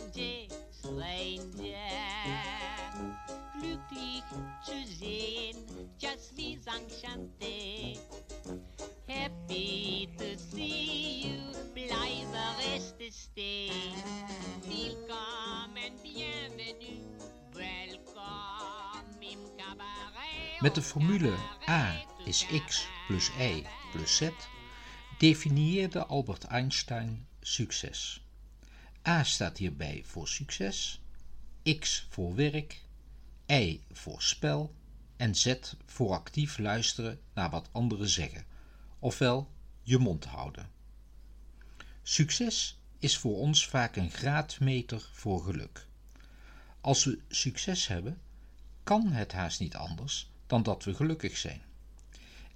stranger stranger glücklich zu sehen just wie enchanté happy to see you blijven reste welcome and bienvenue welcome in cabaret. Met de formule A is x plus y plus z definieerde Albert Einstein succes. A staat hierbij voor succes, X voor werk, Y voor spel en Z voor actief luisteren naar wat anderen zeggen, ofwel je mond houden. Succes is voor ons vaak een graadmeter voor geluk. Als we succes hebben, kan het haast niet anders dan dat we gelukkig zijn.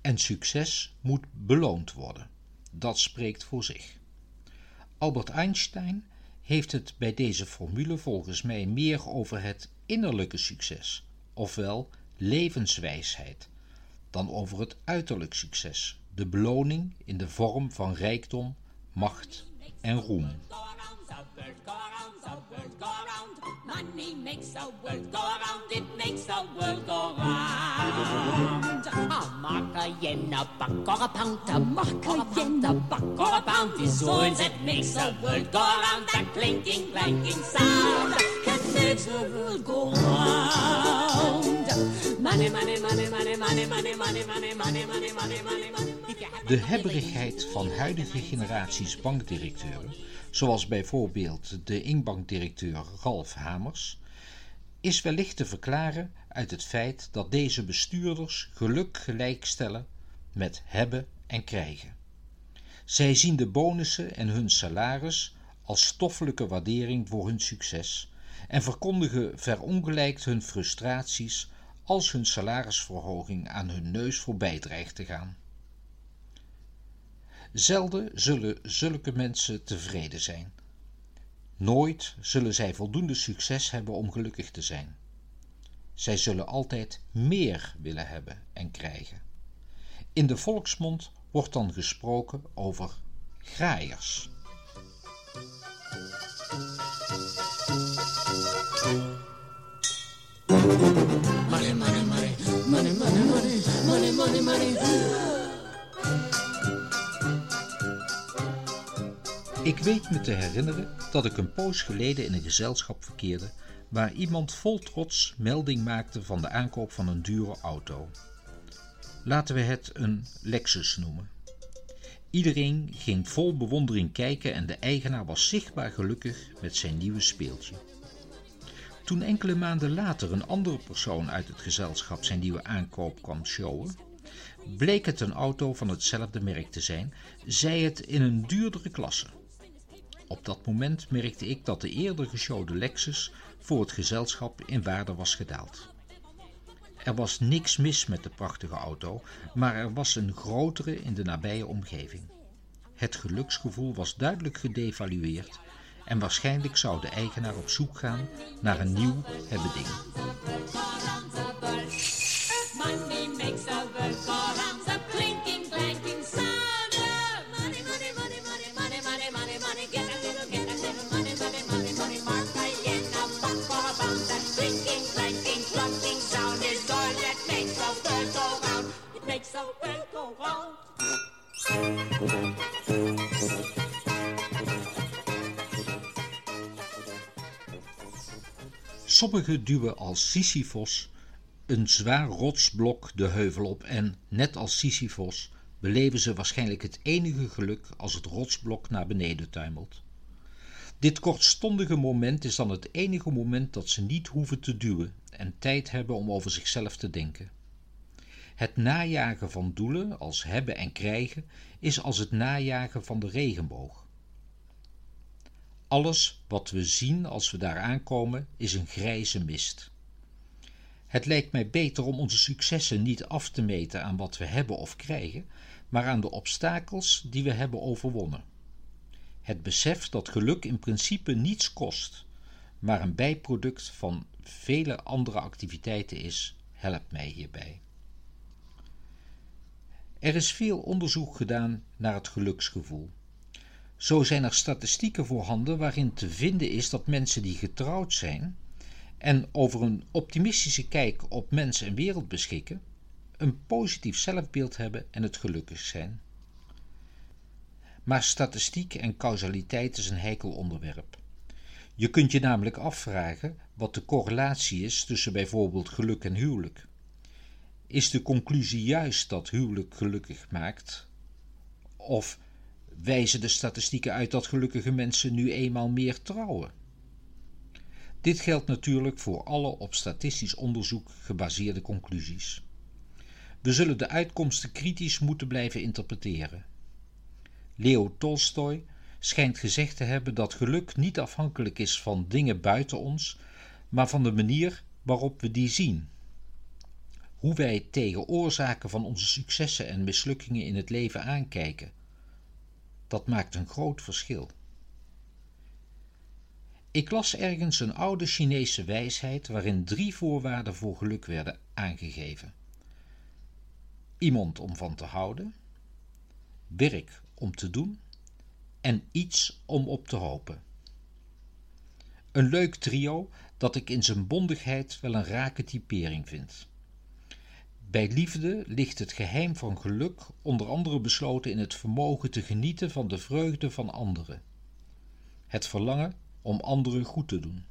En succes moet beloond worden. Dat spreekt voor zich. Albert Einstein heeft het bij deze formule volgens mij meer over het innerlijke succes, ofwel levenswijsheid, dan over het uiterlijk succes, de beloning in de vorm van rijkdom, macht en roem. Money makes the world go around, it makes the world go round. A mark, a yen, a buck, or a pound, a mark, a yen, a buck, or a pound is all that makes the world go round. That clinking, clanking sound that makes the world go round. De hebberigheid van huidige generaties bankdirecteuren, zoals bijvoorbeeld de Ingbankdirecteur Ralf Hamers, is wellicht te verklaren uit het feit dat deze bestuurders geluk gelijkstellen met hebben en krijgen. Zij zien de bonussen en hun salaris als stoffelijke waardering voor hun succes en verkondigen verongelijkt hun frustraties als hun salarisverhoging aan hun neus voorbij dreigt te gaan. Zelden zullen zulke mensen tevreden zijn. Nooit zullen zij voldoende succes hebben om gelukkig te zijn. Zij zullen altijd meer willen hebben en krijgen. In de volksmond wordt dan gesproken over graaiers. Ik weet me te herinneren dat ik een poos geleden in een gezelschap verkeerde waar iemand vol trots melding maakte van de aankoop van een dure auto. Laten we het een Lexus noemen. Iedereen ging vol bewondering kijken en de eigenaar was zichtbaar gelukkig met zijn nieuwe speeltje. Toen enkele maanden later een andere persoon uit het gezelschap zijn nieuwe aankoop kwam showen, bleek het een auto van hetzelfde merk te zijn, zij het in een duurdere klasse. Op dat moment merkte ik dat de eerder geshowde Lexus voor het gezelschap in waarde was gedaald. Er was niks mis met de prachtige auto, maar er was een grotere in de nabije omgeving. Het geluksgevoel was duidelijk gedevalueerd en waarschijnlijk zou de eigenaar op zoek gaan naar een nieuw hebbeding. Makes the world. Sommigen duwen als Sisyphos een zwaar rotsblok de heuvel op en, net als Sisyphos, beleven ze waarschijnlijk het enige geluk als het rotsblok naar beneden tuimelt. Dit kortstondige moment is dan het enige moment dat ze niet hoeven te duwen en tijd hebben om over zichzelf te denken. Het najagen van doelen als hebben en krijgen is als het najagen van de regenboog. Alles wat we zien als we daar aankomen is een grijze mist. Het lijkt mij beter om onze successen niet af te meten aan wat we hebben of krijgen, maar aan de obstakels die we hebben overwonnen. Het besef dat geluk in principe niets kost, maar een bijproduct van vele andere activiteiten is, helpt mij hierbij. Er is veel onderzoek gedaan naar het geluksgevoel. Zo zijn er statistieken voorhanden waarin te vinden is dat mensen die getrouwd zijn en over een optimistische kijk op mens en wereld beschikken, een positief zelfbeeld hebben en het gelukkig zijn. Maar statistiek en causaliteit is een heikel onderwerp. Je kunt je namelijk afvragen wat de correlatie is tussen bijvoorbeeld geluk en huwelijk. Is de conclusie juist dat huwelijk gelukkig maakt? Of wijzen de statistieken uit dat gelukkige mensen nu eenmaal meer trouwen? Dit geldt natuurlijk voor alle op statistisch onderzoek gebaseerde conclusies. We zullen de uitkomsten kritisch moeten blijven interpreteren. Leo Tolstoy schijnt gezegd te hebben dat geluk niet afhankelijk is van dingen buiten ons, maar van de manier waarop we die zien. Hoe wij tegen oorzaken van onze successen en mislukkingen in het leven aankijken. Dat maakt een groot verschil. Ik las ergens een oude Chinese wijsheid waarin drie voorwaarden voor geluk werden aangegeven: iemand om van te houden, werk om te doen en iets om op te hopen. Een leuk trio dat ik in zijn bondigheid wel een rake typering vind. Bij liefde ligt het geheim van geluk onder andere besloten in het vermogen te genieten van de vreugde van anderen. Het verlangen om anderen goed te doen.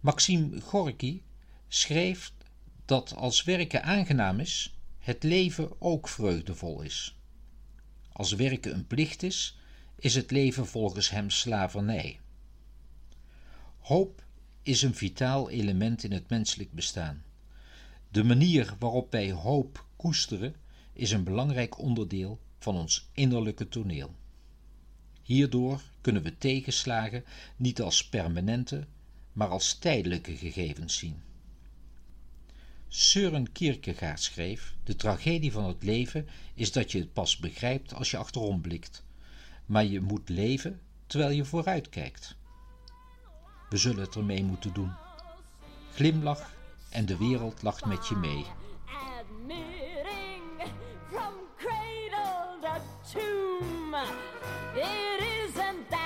Maxime Gorky schreef dat als werken aangenaam is, het leven ook vreugdevol is. Als werken een plicht is, is het leven volgens hem slavernij. Hoop is een vitaal element in het menselijk bestaan. De manier waarop wij hoop koesteren is een belangrijk onderdeel van ons innerlijke toneel. Hierdoor kunnen we tegenslagen niet als permanente, maar als tijdelijke gegevens zien. Søren Kierkegaard schreef: De tragedie van het leven is dat je het pas begrijpt als je achterom blikt, maar je moet leven terwijl je vooruit kijkt. We zullen het ermee moeten doen. Glimlach en de wereld lacht met je mee. From cradle to tomb, it isn't that.